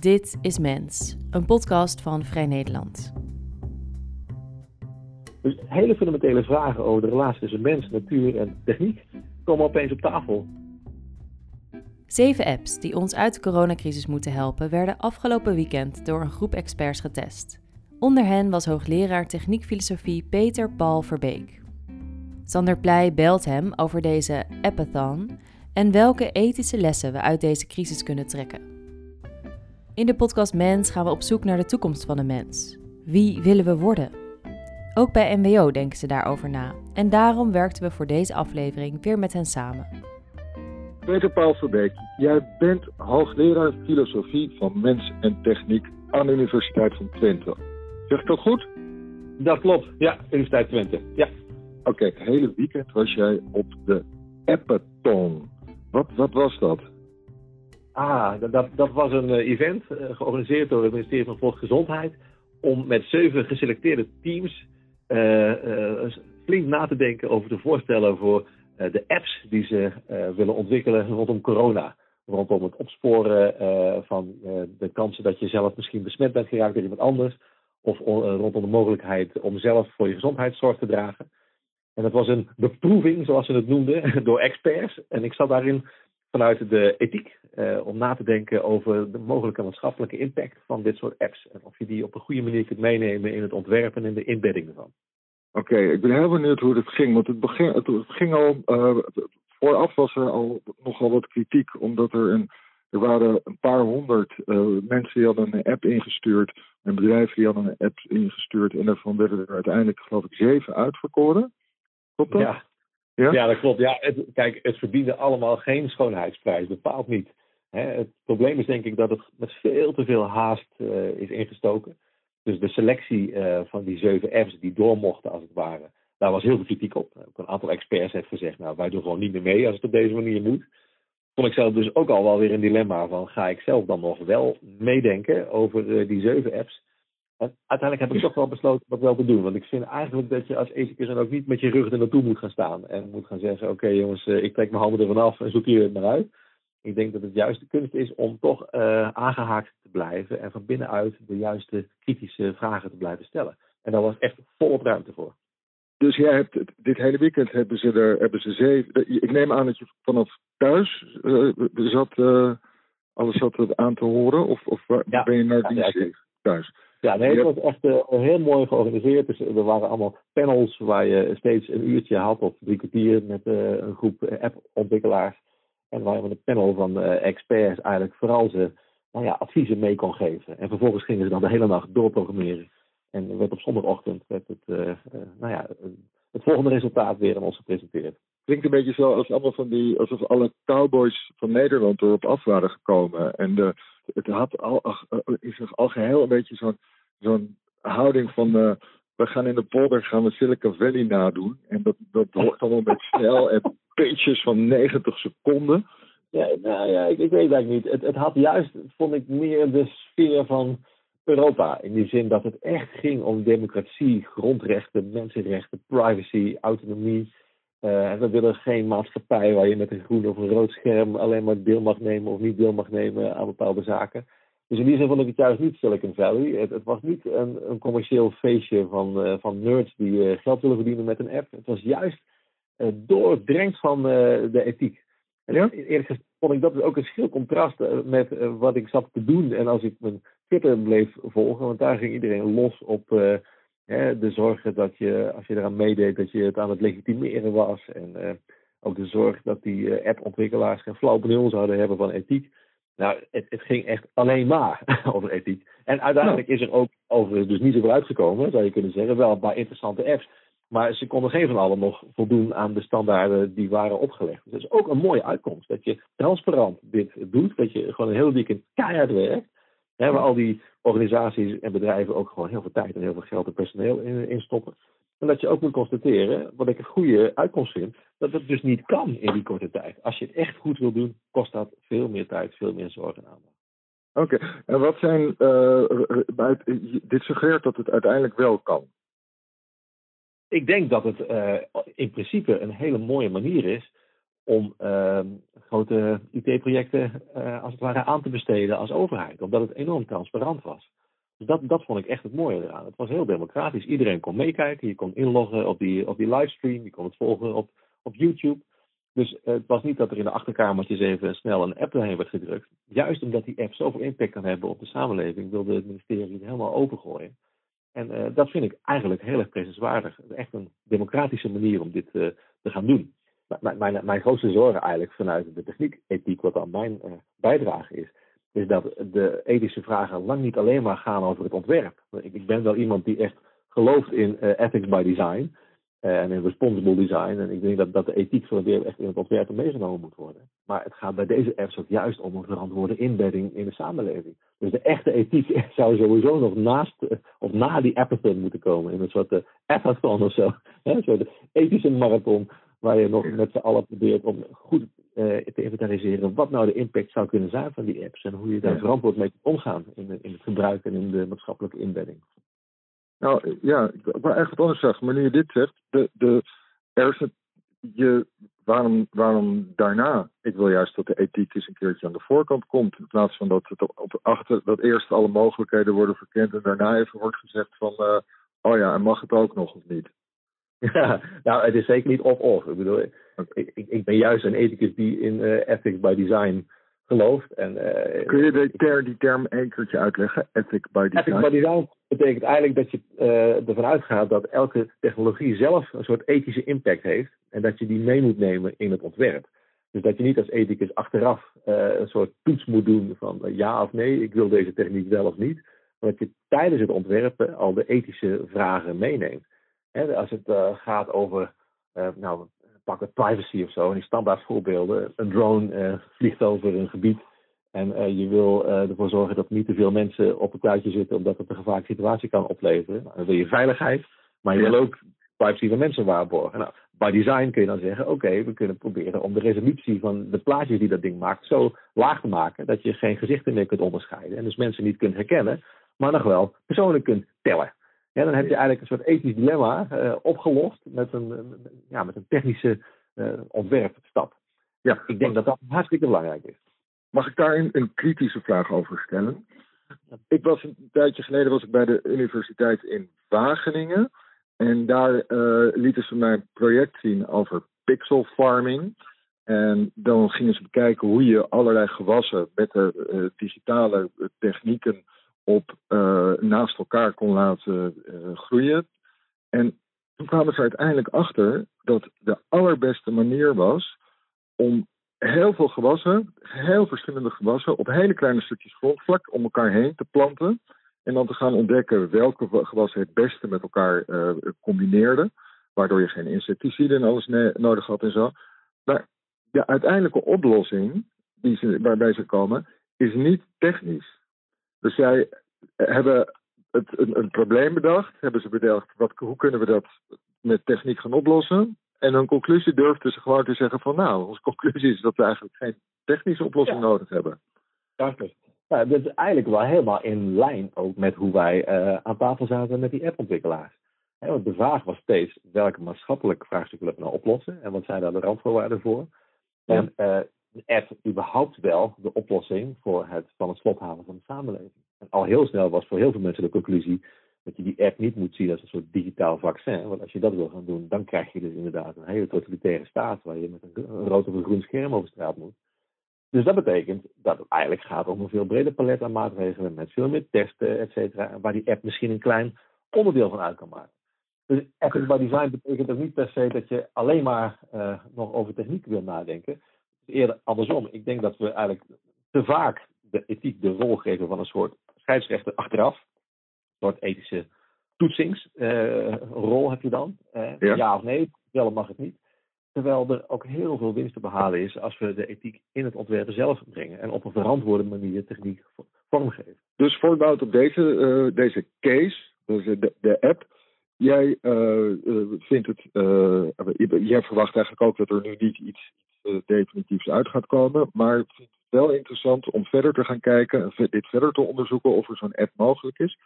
Dit is Mens, een podcast van Vrij Nederland. Dus hele fundamentele vragen over de relatie tussen mens, natuur en techniek komen opeens op tafel. Zeven apps die ons uit de coronacrisis moeten helpen, werden afgelopen weekend door een groep experts getest. Onder hen was hoogleraar techniekfilosofie Peter Paul Verbeek. Sander Pleij belt hem over deze appathon en welke ethische lessen we uit deze crisis kunnen trekken. In de podcast Mens gaan we op zoek naar de toekomst van de mens. Wie willen we worden? Ook bij NWO denken ze daarover na. En daarom werkten we voor deze aflevering weer met hen samen. Peter Paul Verbeek, jij bent hoogleraar filosofie van mens en techniek aan de Universiteit van Twente. Zeg ik dat goed? Dat klopt, ja, Universiteit Twente. Ja. Oké, het hele weekend was jij op de Appathon. Wat, wat was dat? Ah, dat, dat was een uh, event uh, georganiseerd door het ministerie van Volksgezondheid om met zeven geselecteerde teams uh, flink na te denken over de voorstellen voor de apps die ze willen ontwikkelen rondom corona. Rondom het opsporen van de kansen dat je zelf misschien besmet bent geraakt door iemand anders. Of rondom de mogelijkheid om zelf voor je gezondheidszorg te dragen. En dat was een beproeving, zoals ze het noemden, door experts. En ik zat daarin vanuit de ethiek uh, om na te denken over de mogelijke maatschappelijke impact van dit soort apps. En of je die op een goede manier kunt meenemen in het ontwerpen en de inbedding ervan. Oké, okay, ik ben heel benieuwd hoe het ging. Want het, begin, het ging al, uh, vooraf was er al nogal wat kritiek, omdat er een. Er waren een paar honderd uh, mensen die hadden een app ingestuurd. En bedrijven die hadden een app ingestuurd. En daarvan werden er uiteindelijk, geloof ik, zeven uitverkoren. Klopt dat? Ja, ja? dat klopt. Ja, het, kijk, het verdiende allemaal geen schoonheidsprijs, bepaald niet. het probleem is denk ik dat het met veel te veel haast uh, is ingestoken. Dus de selectie uh, van die zeven apps die door mochten, als het ware, daar was heel veel kritiek op. Ook een aantal experts heeft gezegd, nou, wij doen gewoon niet meer mee als het op deze manier moet. Vond ik zelf dus ook al wel weer een dilemma van, ga ik zelf dan nog wel meedenken over uh, die zeven apps? En uiteindelijk heb ik toch wel besloten dat wel te doen. Want ik vind eigenlijk dat je als ethicus dan ook niet met je rug er naartoe moet gaan staan. En moet gaan zeggen, oké okay, jongens, ik trek mijn handen ervan af en zoek hier het maar uit. Ik denk dat het juist de kunst is om toch uh, aangehaakt te blijven. En van binnenuit de juiste kritische vragen te blijven stellen. En daar was echt volop ruimte voor. Dus jij hebt dit hele weekend hebben ze er hebben ze zeven. Ik neem aan dat je vanaf thuis uh, zat, uh, alles zat aan te horen. Of, of ja, ben je naar ja, thuis? Ja, nee, het was echt uh, heel mooi georganiseerd. Dus er waren allemaal panels waar je steeds een uurtje had of drie kwartier met uh, een groep appontwikkelaars. En waar je met een panel van uh, experts eigenlijk vooral ze nou ja, adviezen mee kon geven. En vervolgens gingen ze dan de hele nacht doorprogrammeren. En werd op zondagochtend werd het, nou ja, het volgende resultaat weer aan ons gepresenteerd. Klinkt een beetje zo als allemaal van die, alsof alle cowboys van Nederland erop af waren gekomen. En de, het had al, is al geheel een beetje zo'n houding van uh, we gaan in de polder gaan we Silicon Valley nadoen. En dat, dat hoort allemaal met snel en pitches van 90 seconden. Ja, nou ja, ik, ik weet eigenlijk niet. Het, het had juist, vond ik, meer de sfeer van Europa. In die zin dat het echt ging om democratie, grondrechten, mensenrechten, privacy, autonomie. Uh, we willen geen maatschappij waar je met een groen of een rood scherm alleen maar deel mag nemen of niet deel mag nemen aan bepaalde zaken. Dus in die zin vond ik het juist niet Silicon Valley. Het, het was niet een, een, commercieel feestje van, uh, van nerds die uh, geld willen verdienen met een app. Het was juist uh, doordrenkt van de ethiek. En ja? eerlijk gezegd vond ik dat dus ook een schil contrast met wat ik zat te doen. En als ik mijn Twitter bleef volgen, want daar ging iedereen los op hè, de zorgen dat je, als je eraan meedeed, dat je het aan het legitimeren was. En ook de zorg dat die appontwikkelaars geen flauw benul zouden hebben van ethiek. Nou, het, het, ging echt alleen maar over ethiek. En uiteindelijk is er ook overigens dus niet zoveel uitgekomen, zou je kunnen zeggen. Wel een paar interessante apps. Maar ze konden geen van allen nog voldoen aan de standaarden die waren opgelegd. Dus dat is ook een mooie uitkomst. Dat je transparant dit doet. Dat je gewoon een heel weekend keihard werkt. Hè, waar al die organisaties en bedrijven ook gewoon heel veel tijd en heel veel geld en personeel in, in stoppen. En dat je ook moet constateren, wat ik een goede uitkomst vind, dat het dus niet kan in die korte tijd. Als je het echt goed wil doen, kost dat veel meer tijd, veel meer zorg en aandacht. Oké, okay. en wat zijn, uh, dit suggereert dat het uiteindelijk wel kan? Ik denk dat het uh, in principe een hele mooie manier is om ehm, grote IT-projecten uh, als het ware aan te besteden als overheid. Omdat het enorm transparant was. Dus dat, dat vond ik echt het mooie eraan. Het was heel democratisch. Iedereen kon meekijken. Je kon inloggen op die, op die livestream. Je kon het volgen op, op YouTube. Dus uh, het was niet dat er in de achterkamertjes even snel een app erheen werd gedrukt. Juist omdat die app zoveel impact kan hebben op de samenleving, wilde het ministerie het helemaal opengooien. En uh, dat vind ik eigenlijk heel erg prijzenswaardig. Echt een democratische manier om dit te gaan doen. Mijn, mijn, mijn, grootste zorgen eigenlijk vanuit de techniek-ethiek, wat dan mijn bijdrage is, is dat de ethische vragen lang niet alleen maar gaan over het ontwerp. Ik, ik ben wel iemand die echt gelooft in ethics by design. Eh, en in responsible design. En ik denk dat, dat de ethiek van het weer echt in het ontwerp meegenomen moet worden. Maar het gaat bij deze apps ook juist om een verantwoorde inbedding in de samenleving. Dus de echte ethiek zou sowieso nog naast eh, of na die appathon moeten komen. In een soort uh, appathon of zo. Een soort ethische marathon. Waar je nog met z'n allen probeert om goed te inventariseren wat nou de impact zou kunnen zijn van die apps. En hoe je daar verantwoord mee omgaan in, in het gebruik en in de maatschappelijke inbedding. Nou ja, ik wil eigenlijk wat anders zeggen. Maar nu je dit zegt, de, de, er is het, je, waarom, waarom daarna? Ik wil juist dat de ethiek eens een keertje aan de voorkant komt. In plaats van dat, het op, achter, dat eerst alle mogelijkheden worden verkend en daarna even wordt gezegd van, uh, oh ja, en mag het ook nog of niet? Ja, nou, het is zeker niet of-of. Ik bedoel, ik, ik, ben juist een ethicus die in uh, ethics by design gelooft. En, uh, Kun je de ter, die term een keertje uitleggen? Ethic by design? Ethic by design betekent eigenlijk dat je uh, ervan uitgaat dat elke technologie zelf een soort ethische impact heeft. En dat je die mee moet nemen in het ontwerp. Dus dat je niet als ethicus achteraf een soort toets moet doen van ja of nee, ik wil deze techniek wel of niet. Maar dat je tijdens het ontwerpen al de ethische vragen meeneemt. Als het gaat over nou, pak het privacy of zo, en die standaard voorbeelden. Een drone uh, vliegt over een gebied en uh, je wil uh, ervoor zorgen dat niet te veel mensen op het tuitje zitten, omdat het een gevaarlijke situatie kan opleveren. Nou, dan wil je veiligheid, maar je wil ook privacy van mensen waarborgen. Nou, by design kun je dan zeggen, oké, okay, we kunnen proberen om de resolutie van de plaatjes die dat ding maakt zo laag te maken dat je geen gezichten meer kunt onderscheiden en dus mensen niet kunt herkennen, maar nog wel persoonlijk kunt tellen. Ja, dan heb je eigenlijk een soort ethisch dilemma uh, opgelost met een, ja, met een technische uh, ontwerpstap. Ja, ik denk dat dat hartstikke belangrijk is. Mag ik daar een, kritische vraag over stellen? Ik was een tijdje geleden was ik bij de universiteit in Wageningen. En daar uh, lieten ze mij een project zien over pixel farming. En dan gingen ze bekijken hoe je allerlei gewassen met de uh, digitale technieken uh, naast elkaar kon laten uh, groeien. En toen kwamen ze uiteindelijk achter dat de allerbeste manier was om heel veel gewassen, heel verschillende gewassen, op hele kleine stukjes grondvlak om elkaar heen te planten. En dan te gaan ontdekken welke gewassen het beste met elkaar uh, combineerden. Waardoor je geen insecticiden en alles nodig had en zo. Maar de uiteindelijke oplossing die ze, waarbij ze komen, is niet technisch. Dus zij hebben het, een, een, probleem bedacht, hebben ze bedacht, wat, hoe kunnen we dat met techniek gaan oplossen? En hun conclusie durfden ze gewoon te zeggen van nou, onze conclusie is dat we eigenlijk geen technische oplossing nodig hebben. Dank Nou, dat is eigenlijk wel helemaal in lijn ook met hoe wij uh, aan tafel zaten met die appontwikkelaars. He, want de vraag was steeds welke maatschappelijke vraagstukken willen we nou oplossen en wat zijn daar de randvoorwaarden voor. Ja. En uh, de app überhaupt wel de oplossing voor het van het slot halen van de samenleving. En al heel snel was voor heel veel mensen de conclusie dat je die app niet moet zien als een soort digitaal vaccin. Want als je dat wil gaan doen, dan krijg je dus inderdaad een hele totalitaire staat waar je met een, rood of een groen scherm over straat moet. Dus dat betekent dat het eigenlijk gaat om een veel breder palet aan maatregelen met veel meer testen, et cetera, waar die app misschien een klein onderdeel van uit kan maken. Dus ethics by design betekent ook niet per se dat je alleen maar uh, nog over techniek wil nadenken. Eerder andersom. Ik denk dat we eigenlijk te vaak de ethiek de rol geven van een soort scheidsrechter achteraf. Een soort ethische toetsingsrol uh, heb je dan. Uh, ja. ja. of nee, wel mag het niet. Terwijl er ook heel veel winst te behalen is als we de ethiek in het ontwerpen zelf brengen. En op een verantwoorde manier techniek vormgeven. Dus voortbouwd op deze, uh, deze case, dus de, de app. Jij vindt het, jij verwacht eigenlijk ook dat er nu niet iets definitiefs uit gaat komen. Maar vindt wel interessant om verder te gaan kijken, dit verder te onderzoeken of er zo'n app mogelijk is.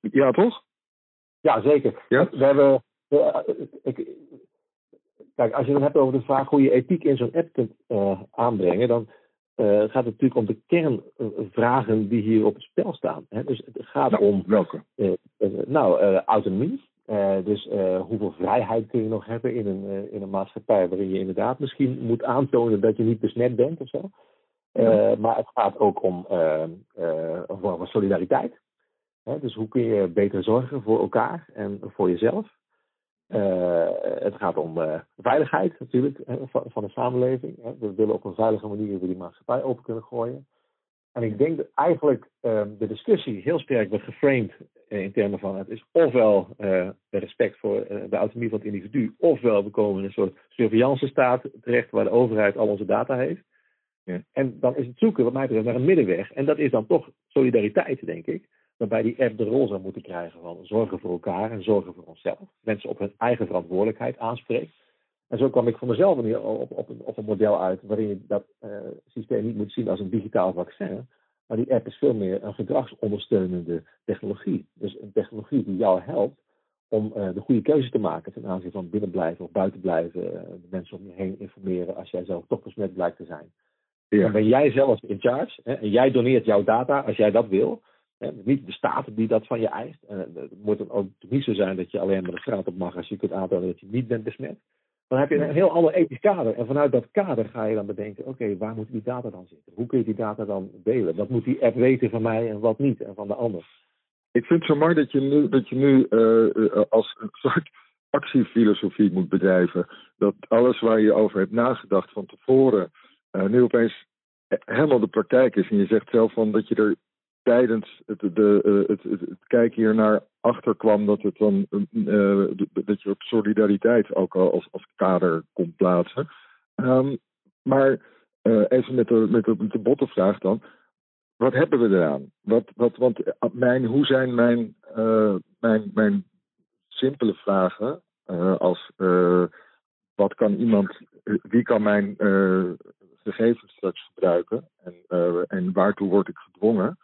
Ja, toch? Ja, zeker. Ja? We hebben. ik, kijk, als je het hebt over de vraag hoe je ethiek in zo'n app kunt aanbrengen, dan gaat het natuurlijk om de kernvragen die hier op het spel staan. Hè? Dus het gaat nou, om. Welke? nou, autonomie. Dus hoeveel vrijheid kun je nog hebben in een, in een maatschappij waarin je inderdaad misschien moet aantonen dat je niet besmet bent of zo. Maar het gaat ook om een vorm van solidariteit. Hè? Dus hoe kun je beter zorgen voor elkaar en voor jezelf? het gaat om veiligheid natuurlijk van, van, de samenleving. Hè? We willen op een veilige manier weer die maatschappij open kunnen gooien. En ik denk dat eigenlijk ehm, de discussie heel sterk wordt geframed in termen van het is ofwel respect voor de autonomie van het individu, ofwel we komen in een soort surveillance staat terecht waar de overheid al onze data heeft. Ja. En dan is het zoeken, wat mij betreft, naar een middenweg. En dat is dan toch solidariteit, denk ik. Waarbij die app de rol zou moeten krijgen van zorgen voor elkaar en zorgen voor onszelf. Mensen op hun eigen verantwoordelijkheid aanspreekt. En zo kwam ik voor mezelf op, op, een, op een model uit waarin je dat uh, systeem niet moet zien als een digitaal vaccin. Maar die app is veel meer een gedragsondersteunende technologie. Dus een technologie die jou helpt om uh, de goede keuze te maken ten aanzien van binnenblijven of buitenblijven. Uh, de mensen om je heen informeren als jij zelf toch besmet blijkt te zijn. Ja. Dan ben jij zelf in charge. Hè, en jij doneert jouw data als jij dat wil. Hè, niet de staat die dat van je eist. En het moet dan ook niet zo zijn dat je alleen maar de straat op mag als je kunt aantonen dat je niet bent besmet. Dan heb je een heel ander ethisch kader. En vanuit dat kader ga je dan bedenken: oké, waar moet die data dan zitten? Hoe kun je die data dan delen? Wat moet die app weten van mij en wat niet en van de ander? Ik vind het zo mooi dat je nu, dat je nu uh, als een soort actiefilosofie moet bedrijven. Dat alles waar je over hebt nagedacht van tevoren uh, nu opeens helemaal de praktijk is. En je zegt zelf van dat je er tijdens het, de, uh, het, het, kijken hier naar achter kwam dat het dan uh, dat je ook solidariteit ook al als, als kader kon plaatsen. Um, maar even met de, met, de, de botte vraag dan. Wat hebben we eraan? Wat, wat, want mijn, hoe zijn mijn, mijn, mijn simpele vragen als wat kan iemand, wie kan mijn gegevens straks gebruiken en, en waartoe word ik gedwongen.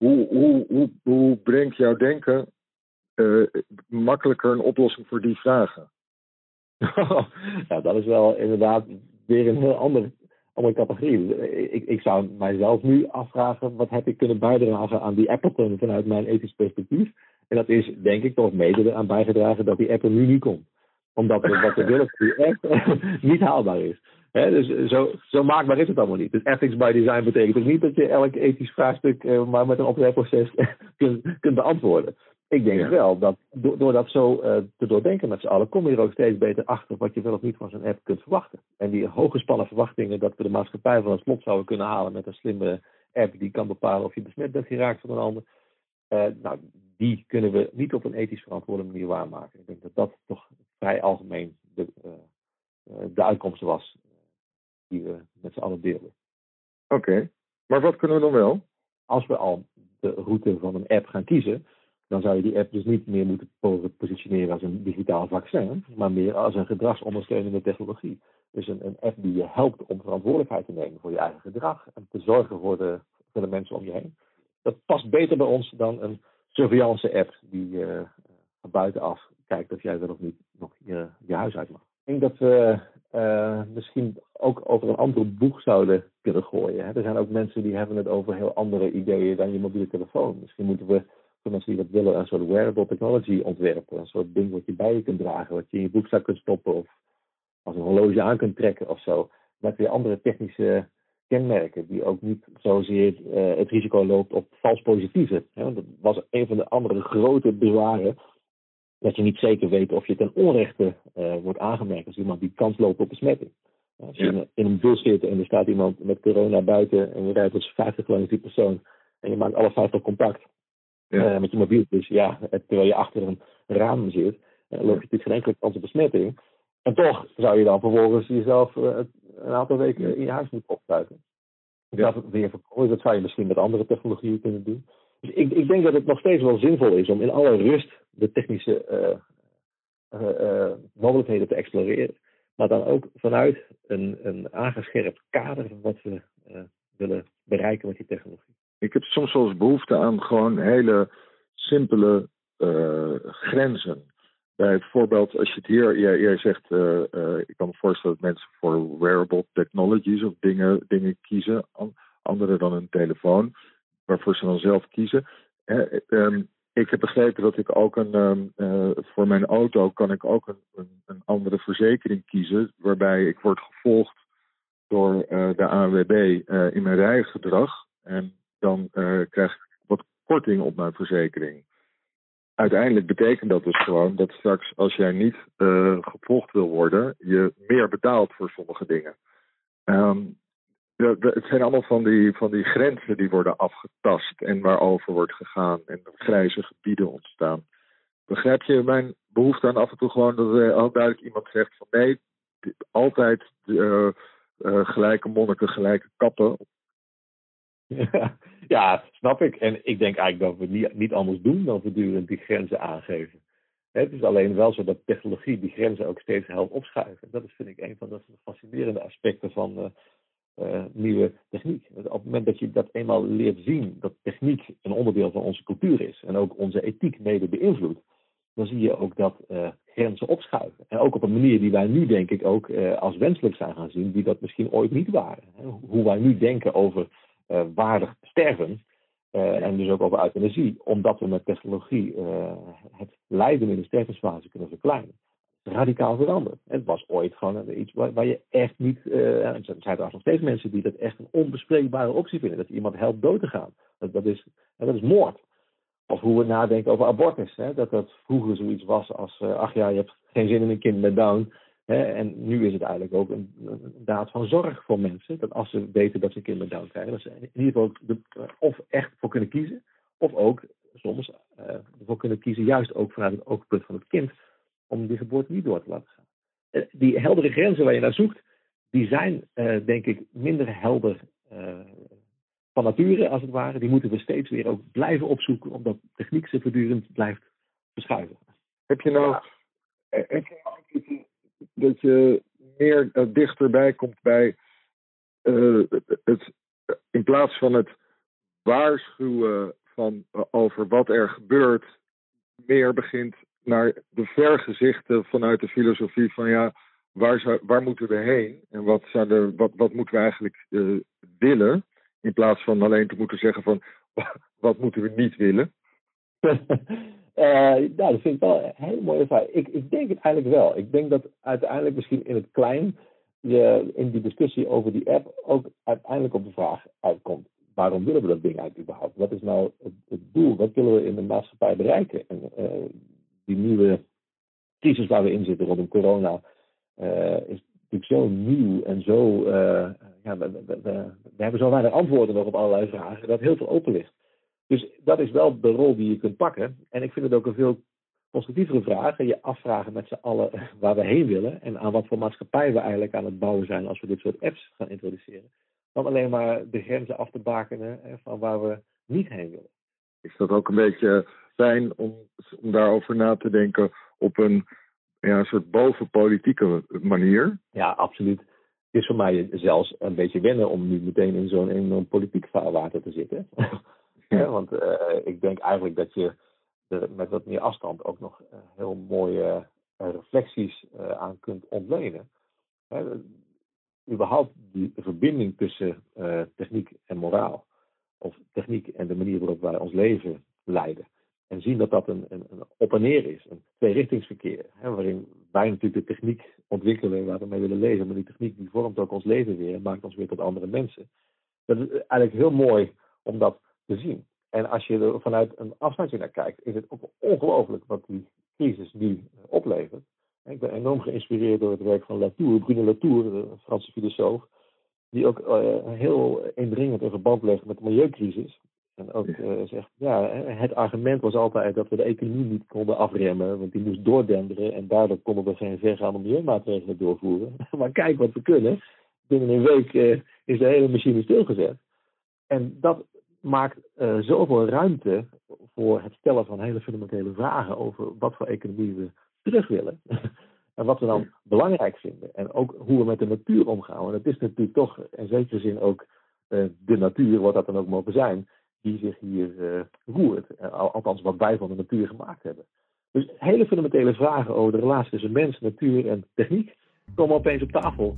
Hoe, hoe, hoe, hoe brengt jouw denken uh, makkelijker een oplossing voor die vragen? ja, dat is wel inderdaad weer een heel ander, andere categorie. Ik, ik zou mijzelf nu afvragen, wat heb ik kunnen bijdragen aan die Appleton vanuit mijn ethisch perspectief? En dat is denk ik toch mede aan bijgedragen dat die app er nu niet komt. Omdat wat we willen app niet haalbaar is dus zo, zo maakbaar is het allemaal niet. Dus ethics by design betekent ook niet dat je elk ethisch vraagstuk uh, maar met een opleidproces kunt, kunt beantwoorden. Ik denk wel dat door, dat zo uh, te doordenken met z'n allen, kom je er ook steeds beter achter wat je wel of niet van zo'n app kunt verwachten. En die hooggespannen verwachtingen dat we de maatschappij van het slot zouden kunnen halen met een slimme app die kan bepalen of je besmet bent geraakt van een ander. Uh, nou, die kunnen we niet op een ethisch verantwoorde manier waarmaken. Ik denk dat dat toch vrij algemeen de, de uitkomst was die we met z'n allen delen. Oké, maar wat kunnen we dan wel? Als we al de route van een app gaan kiezen, dan zou je die app dus niet meer moeten positioneren als een digitaal vaccin, maar meer als een gedragsondersteunende technologie. Dus een, een app die je helpt om verantwoordelijkheid te nemen voor je eigen gedrag en te zorgen voor de, voor de mensen om je heen. Dat past beter bij ons dan een surveillance app die uh, van buitenaf kijkt of jij wel of niet nog je, je huis uit mag. Ik denk dat we uh, misschien ook over een ander boeg zouden kunnen gooien. Hè. Er zijn ook mensen die hebben het over heel andere ideeën dan je mobiele telefoon. Misschien moeten we voor mensen die dat willen een soort wearable technology ontwerpen. Een soort ding wat je bij je kunt dragen, wat je in je broekzak kunt stoppen of als een horloge aan kunt trekken of zo. Met weer andere technische kenmerken die ook niet zozeer uh, het risico loopt op vals positieve. Hè. Dat was een van de andere grote bezwaren dat je niet zeker weet of je ten onrechte uh, wordt aangemerkt als iemand die kans loopt op besmetting. Als je ja. in een bus zit en er staat iemand met corona buiten en je rijdt als 50 langs die persoon en je maakt alle 50 contact ja. uh, met je mobiel, dus ja, terwijl je achter een raam zit, uh, loop je natuurlijk geen enkele kans op besmetting. En toch zou je dan vervolgens jezelf een aantal weken in je huis moeten opsluiten. Ja. Dat weer dat zou je misschien met andere technologieën kunnen doen. Dus ik, ik, denk dat het nog steeds wel zinvol is om in alle rust de technische uh, uh, mogelijkheden te exploreren. Maar dan ook vanuit een, een aangescherpt kader van wat we willen bereiken met die technologie. Ik heb soms wel eens behoefte aan gewoon hele simpele grenzen. bij het voorbeeld, als je het hier, jij, jij zegt, ik kan me voorstellen dat mensen voor wearable technologies of dingen, dingen kiezen, andere dan een telefoon, waarvoor ze dan zelf kiezen. Um, ik heb begrepen dat ik ook een, um, uh, voor mijn auto kan ik ook een, een, andere verzekering kiezen, waarbij ik word gevolgd door de ANWB in mijn rijgedrag. En dan krijg ik wat korting op mijn verzekering uiteindelijk betekent dat dus gewoon dat straks als jij niet gevolgd wil worden, je meer betaalt voor sommige dingen. Um, het zijn allemaal van die, van die grenzen die worden afgetast en waarover wordt gegaan en grijze gebieden ontstaan. Begrijp je mijn behoefte aan af en toe gewoon dat er al duidelijk iemand zegt van nee, altijd uh, uh, gelijke monniken, gelijke kappen. Ja, snap ik. En ik denk eigenlijk dat we niet, niet anders doen dan voortdurend die grenzen aangeven. Het is alleen wel zo dat technologie die grenzen ook steeds helpt opschuiven. Dat is, vind ik, een van de fascinerende aspecten van uh, uh, nieuwe techniek. Op het moment dat je dat eenmaal leert zien, dat techniek een onderdeel van onze cultuur is en ook onze ethiek mede beïnvloedt, dan zie je ook dat uh, grenzen opschuiven. En ook op een manier die wij nu, denk ik, ook als wenselijk zijn gaan zien, die dat misschien ooit niet waren. Hoe wij nu denken over waardig sterven. En dus ook over euthanasie, omdat we met technologie het lijden in de stervensfase kunnen verkleinen. Radicaal veranderd. Het was ooit gewoon iets waar, je echt niet. Uh, er zijn trouwens nog steeds mensen die dat echt een onbespreekbare optie vinden. Dat je iemand helpt dood te gaan. Dat, dat, is, dat is moord. Of hoe we nadenken over abortus. Hè? Dat dat vroeger zoiets was als: ach ja, je hebt geen zin in een kind met Down. En nu is het eigenlijk ook een, een, daad van zorg voor mensen. Dat als ze weten dat ze kinderen down krijgen, dat ze in ieder geval of echt voor kunnen kiezen. Of ook soms uh, ervoor kunnen kiezen, juist ook vanuit het oogpunt van het kind, om die geboorte niet door te laten gaan. Uh, die heldere grenzen waar je naar zoekt, die zijn uh, denk ik minder helder van nature als het ware. Die moeten we steeds weer ook blijven opzoeken, omdat techniek ze voortdurend blijft verschuiven. Heb je nou. Ja. Heb je dat je meer uh, dichterbij komt bij uh, het, in plaats van het waarschuwen van, uh, over wat er gebeurt, meer begint naar de vergezichten vanuit de filosofie van ja, waar, waar moeten we heen en wat, zouden, wat, wat moeten we eigenlijk willen, in plaats van alleen te moeten zeggen van wat moeten we niet willen. Uh, dat vind ik wel een hele mooie vraag. Ik, ik denk het eigenlijk wel. Ik denk dat uiteindelijk misschien in het klein je in die discussie over die app ook uiteindelijk op de vraag uitkomt. Waarom willen we dat ding eigenlijk überhaupt? Wat is nou het, doel? Wat willen we in de maatschappij bereiken? En uh, die nieuwe crisis waar we in zitten rondom corona uh, is natuurlijk zo nieuw en zo. ja, we, hebben zo weinig antwoorden nog op allerlei vragen dat heel veel open ligt. Dus dat is wel de rol die je kunt pakken. En ik vind het ook een veel constructievere vraag. En je afvragen met z'n allen waar we heen willen. En aan wat voor maatschappij we eigenlijk aan het bouwen zijn als we dit soort apps gaan introduceren. Dan alleen maar de grenzen af te bakenen van waar we niet heen willen. Is dat ook een beetje fijn om, om daarover na te denken op een ja, soort bovenpolitieke manier? Ja, absoluut. Het is voor mij zelfs een beetje wennen om nu meteen in zo'n enorm politiek vaarwater te zitten. Ja. Want uh, ik denk eigenlijk dat je er met wat meer afstand ook nog uh, heel mooie uh, reflecties aan kunt ontlenen. überhaupt die verbinding tussen techniek en moraal. Of techniek en de manier waarop wij ons leven leiden. En zien dat dat een, een, een op en neer is, een tweerichtingsverkeer. Hè, waarin wij natuurlijk de techniek ontwikkelen waar we mee willen leven. Maar die techniek die vormt ook ons leven weer en maakt ons weer tot andere mensen. Dat is eigenlijk heel mooi om dat te zien. En als je er vanuit een afstandje naar kijkt, is het ook ongelooflijk wat die crisis nu oplevert. Ik ben enorm geïnspireerd door het werk van Latour, Bruno Latour, een Franse filosoof, die ook uh, heel indringend een verband legt met de milieucrisis. En ook uh, zegt, ja, het argument was altijd dat we de economie niet konden afremmen, want die moest doordenderen en daardoor konden we geen vergaande milieumaatregelen doorvoeren. maar kijk wat we kunnen. Binnen een week uh, is de hele machine stilgezet. En dat maakt uh, zoveel ruimte voor het stellen van hele fundamentele vragen over wat voor economie we terug willen. en wat we dan belangrijk vinden. En ook hoe we met de natuur omgaan. Want het is natuurlijk toch in zekere zin ook de natuur, wat dat dan ook mogen zijn, die zich hier uh, roert. althans, wat wij van de natuur gemaakt hebben. Dus hele fundamentele vragen over de relatie tussen mens, natuur en techniek komen opeens op tafel.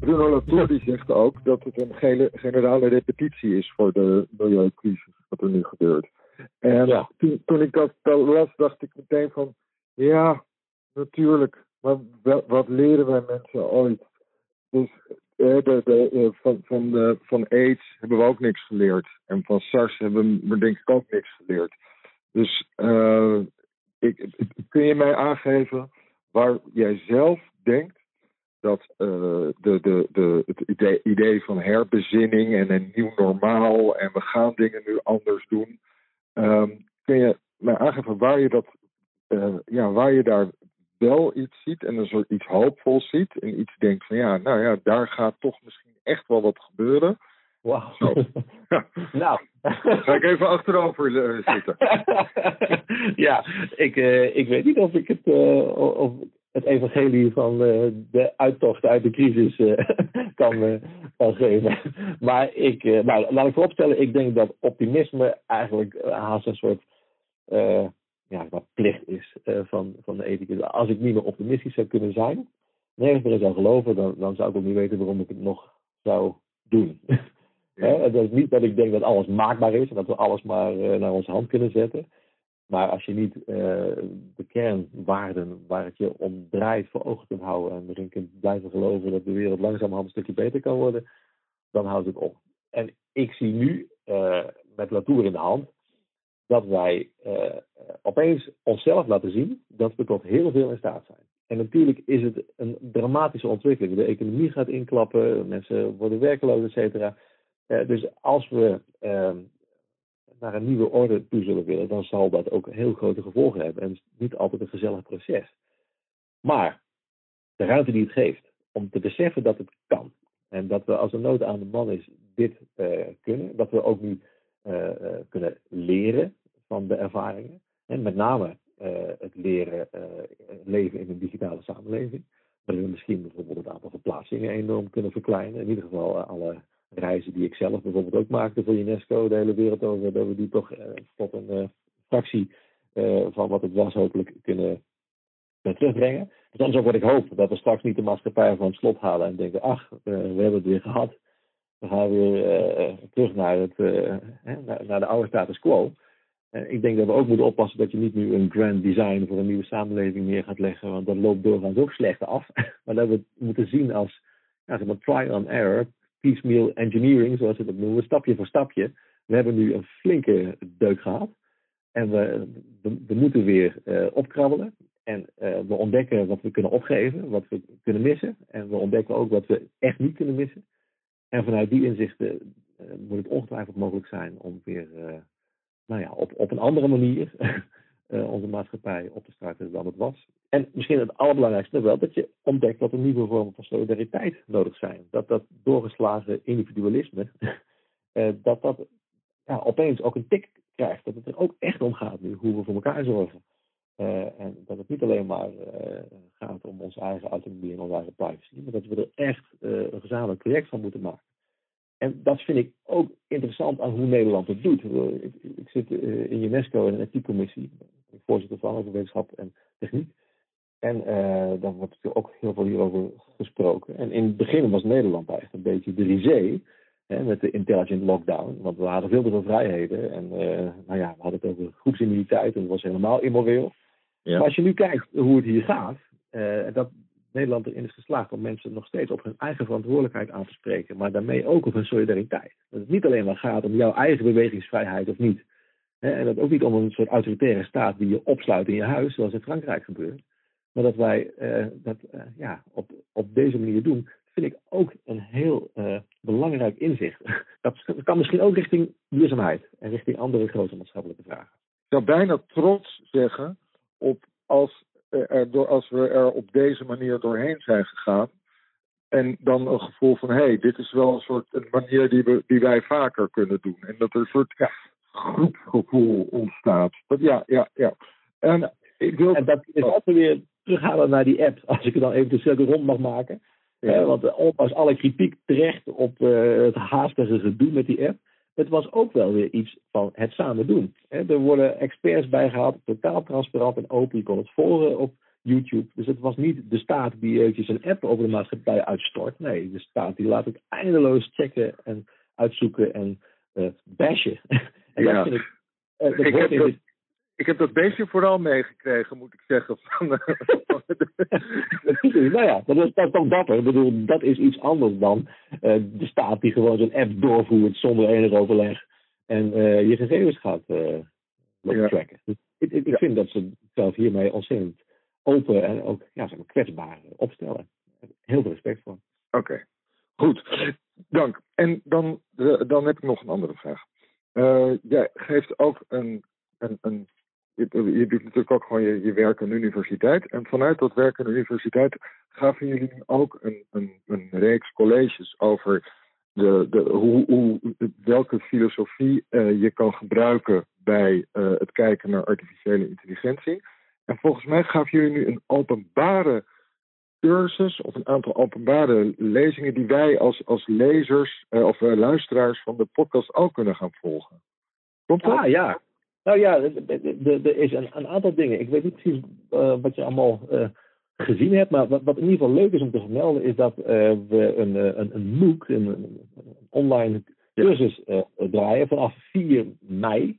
Bruno Latour die zegt ook dat het een gele, generale repetitie is voor de milieucrisis, wat er nu gebeurt. En Ja. toen, toen ik dat las, dacht ik meteen van, ja, natuurlijk, maar wel- wat leren wij mensen ooit? Dus eh, de, de, eh, van, van, de, van AIDS hebben we ook niks geleerd. En van SARS hebben we denk ik ook niks geleerd. Dus eh, ik, kun je mij aangeven waar jij zelf denkt dat eh, de, de, de, het idee, idee van herbezinning en een nieuw normaal en we gaan dingen nu anders doen. ehm, kun je mij aangeven waar je dat, eh, ja, waar je daar wel iets ziet en een soort iets hoopvols ziet en iets denkt van ja, nou ja, daar gaat toch misschien echt wel wat gebeuren. Wauw. Nou. Ga ik even achterover eh, zitten. ja, ik, eh, ik weet niet of ik het, eh, of het evangelie van de uittocht uit de crisis kan, kan geven. Maar ik, nou, laat ik vooropstellen, ik denk dat optimisme eigenlijk haast een soort ja, wat plicht is eh, van, van de ethicus. Als ik niet meer optimistisch zou kunnen zijn, nergens meer in zou geloven, dan, dan zou ik ook niet weten waarom ik het nog zou doen. Hè, dat is niet dat ik denk dat alles maakbaar is en dat we alles maar eh, naar onze hand kunnen zetten. Maar als je niet eh, de kernwaarden waar het je om draait voor ogen kunt houden en erin kunt blijven geloven dat de wereld langzamerhand een stukje beter kan worden, dan houdt het op. En ik zie nu met Latour in de hand dat wij eh, opeens onszelf laten zien dat we tot heel veel in staat zijn. En natuurlijk is het een dramatische ontwikkeling. De economie gaat inklappen, mensen worden werkeloos, et cetera. Eh, dus als we eh, naar een nieuwe orde toe zullen willen, dan zal dat ook heel grote gevolgen hebben. En het is niet altijd een gezellig proces. Maar de ruimte die het geeft om te beseffen dat het kan. En dat we als er nood aan de man is dit eh, kunnen. Dat we ook nu kunnen leren van de ervaringen. En met name eh, het leren eh, leven in een digitale samenleving. Waarin we misschien bijvoorbeeld het aantal verplaatsingen enorm kunnen verkleinen. In ieder geval eh, alle reizen die ik zelf bijvoorbeeld ook maakte voor UNESCO de hele wereld over. Dat we die toch eh, tot een eh, fractie eh, van wat het was hopelijk kunnen, terugbrengen. Dus dat is ook wat ik hoop. Dat we straks niet de maatschappij van het slot halen en denken, ach, eh, we hebben het weer gehad. We gaan weer eh, terug naar, het, eh, naar, naar de oude status quo. Eh, ik denk dat we ook moeten oppassen dat je niet nu een grand design voor een nieuwe samenleving neer gaat leggen, want dat loopt doorgaans ook slecht af. maar dat we het moeten zien als ja, zeg maar, trial and error, piecemeal engineering, zoals ze dat noemen, stapje voor stapje. We hebben nu een flinke deuk gehad en we, we, moeten weer eh, opkrabbelen. En eh, we ontdekken wat we kunnen opgeven, wat we kunnen missen. En we ontdekken ook wat we echt niet kunnen missen. En vanuit die inzichten eh, moet het ongetwijfeld mogelijk zijn om weer eh, nou ja, op, op een andere manier eh, onze maatschappij op te starten dan het was. En misschien het allerbelangrijkste wel, dat je ontdekt dat er nieuwe vormen van solidariteit nodig zijn. Dat dat doorgeslagen individualisme, dat dat ja, opeens ook een tik krijgt. Dat het er ook echt om gaat nu, hoe we voor elkaar zorgen. Uh, en dat het niet alleen maar uh, gaat om onze eigen autonomie en onze eigen privacy, maar dat we er echt uh, een gezamenlijk project van moeten maken. En dat vind ik ook interessant aan hoe Nederland het doet. Ik, ik zit uh, in UNESCO in een ethiekcommissie, ik voorzitter van over wetenschap en techniek. En uh, daar wordt ook heel veel hierover gesproken. En in het begin was Nederland eigenlijk een beetje de risée hè, met de intelligent lockdown. Want we hadden veel te veel vrijheden. En nou ja, we hadden het over groepsimmuniteit en dat was helemaal immoreel. Ja. Maar als je nu kijkt hoe het hier gaat, uh, dat Nederland erin is geslaagd om mensen nog steeds op hun eigen verantwoordelijkheid aan te spreken, maar daarmee ook op hun solidariteit. Dat het niet alleen maar gaat om jouw eigen bewegingsvrijheid of niet. Hè, en dat ook niet om een soort autoritaire staat die je opsluit in je huis, zoals in Frankrijk gebeurt. Maar dat wij uh, dat uh, ja, op, op deze manier doen, vind ik ook een heel belangrijk inzicht. Dat kan misschien ook richting duurzaamheid en richting andere grote maatschappelijke vragen. Ik zou bijna trots zeggen op als, er, door, als we er op deze manier doorheen zijn gegaan. En dan een gevoel van, hé, hey, dit is wel een soort een manier die, we, die wij vaker kunnen doen. En dat er een soort ja, groepgevoel ontstaat. Dat, ja, ja, ja. En, ik wil... en dat is altijd weer terughalen naar die app, als ik er dan even de cirkel rond mag maken. Ja. Uh, want ondanks alle kritiek terecht op uh, het haastige gedoe met die app, het was ook wel weer iets van het samen doen. Er worden experts bijgehaald, totaal transparant en open. Je kon het volgen op YouTube. Dus het was niet de staat die eventjes een app over de maatschappij uitstort. Nee, de staat die laat het eindeloos checken en uitzoeken en uh, bashen. en ja. dat vind ik, uh, ik, heb dat, ik heb dat beestje vooral meegekregen, moet ik zeggen. Van, uh, nou ja, dat is, dat toch dapper. Ik bedoel, dat is iets anders dan de staat die gewoon zo'n app doorvoert zonder enig overleg. En je gegevens gaat ja. tracken. Dus ik, ik, vind dat ze zelf hiermee ontzettend open en ook ja, zeg maar, kwetsbaar opstellen. Heel veel respect voor. Oké, goed. Dank. En dan, uh, dan heb ik nog een andere vraag. Uh, jij geeft ook een. een, een je, je, doet natuurlijk ook gewoon je, werk aan de universiteit. En vanuit dat werk aan de universiteit gaven jullie ook een, een, een reeks colleges over de, de, hoe, hoe, welke filosofie uh, je kan gebruiken bij het kijken naar artificiële intelligentie. En volgens mij gaven jullie nu een openbare cursus of een aantal openbare lezingen die wij als, als lezers uh, of luisteraars van de podcast ook kunnen gaan volgen. Klopt dat? Ah ja. Nou ja, er is een, een, aantal dingen. Ik weet niet precies uh, wat je allemaal gezien hebt, maar wat, wat, in ieder geval leuk is om te vermelden is dat we een, een, een MOOC, een, een online cursus draaien vanaf 4 mei.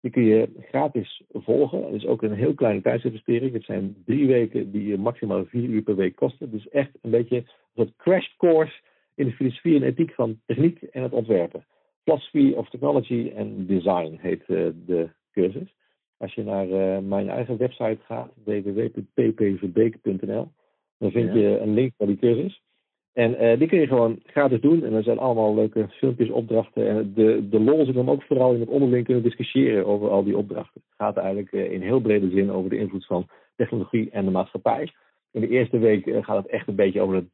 Die kun je gratis volgen. Het is ook een heel kleine tijdsinvestering. Het zijn drie weken die je maximaal vier uur per week kosten. Dus echt een beetje een soort crash course in de filosofie en ethiek van techniek en het ontwerpen. Philosophy of Technology and Design heet de cursus. Als je naar uh, mijn eigen website gaat, www.ppverbeek.nl, dan vind je een link naar die cursus. En uh, die kun je gewoon gratis doen. En er zijn allemaal leuke filmpjes, opdrachten. En de, de lol zit hem ook vooral in het onderling kunnen discussiëren over al die opdrachten. Het gaat eigenlijk uh, in heel brede zin over de invloed van technologie en de maatschappij. In de eerste week uh, gaat het echt een beetje over de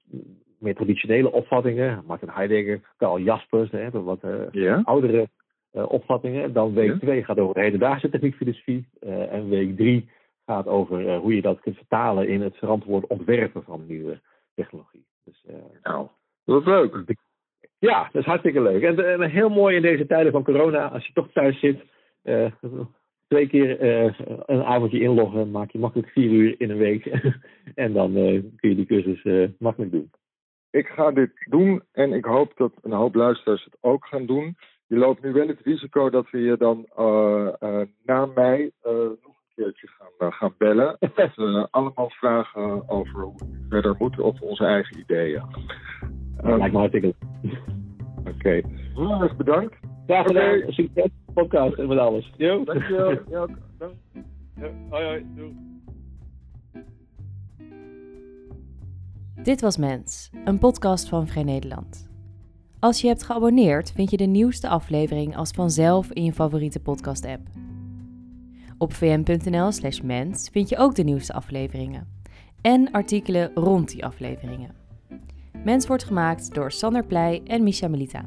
meer traditionele opvattingen. Martin Heidegger, Carl Jaspers, hè, wat yeah. oudere opvattingen. Dan week 2 yeah. gaat over hedendaagse techniekfilosofie. en week 3 gaat over hoe je dat kunt vertalen in het verantwoord ontwerpen van nieuwe technologie. Dus, nou, dat is leuk. Ja, dat is hartstikke leuk. En, en, heel mooi in deze tijden van corona, als je toch thuis zit, uh, twee keer uh, een avondje inloggen, maak je makkelijk vier uur in een week. en dan kun je die cursus makkelijk doen. Ik ga dit doen en ik hoop dat een hoop luisteraars het ook gaan doen. Je loopt nu wel het risico dat we je dan na mij nog keertje gaan, uh, gaan bellen. Met uh, allemaal vragen over hoe we verder moeten of onze eigen ideeën. Um, Lijkt me hartstikke Oké. Okay. Heel erg bedankt. Graag gedaan. Okay. Succes podcast en met alles. Jo. Dankjewel. ja, dank. Ja, hoi hoi. Doei. Dit was Mens, een podcast van Vrij Nederland. Als je hebt geabonneerd, vind je de nieuwste aflevering als vanzelf in je favoriete podcast-app. Op vm.nl/slash mens vind je ook de nieuwste afleveringen en artikelen rond die afleveringen. Mens wordt gemaakt door Sander Pleij en Misha Melita.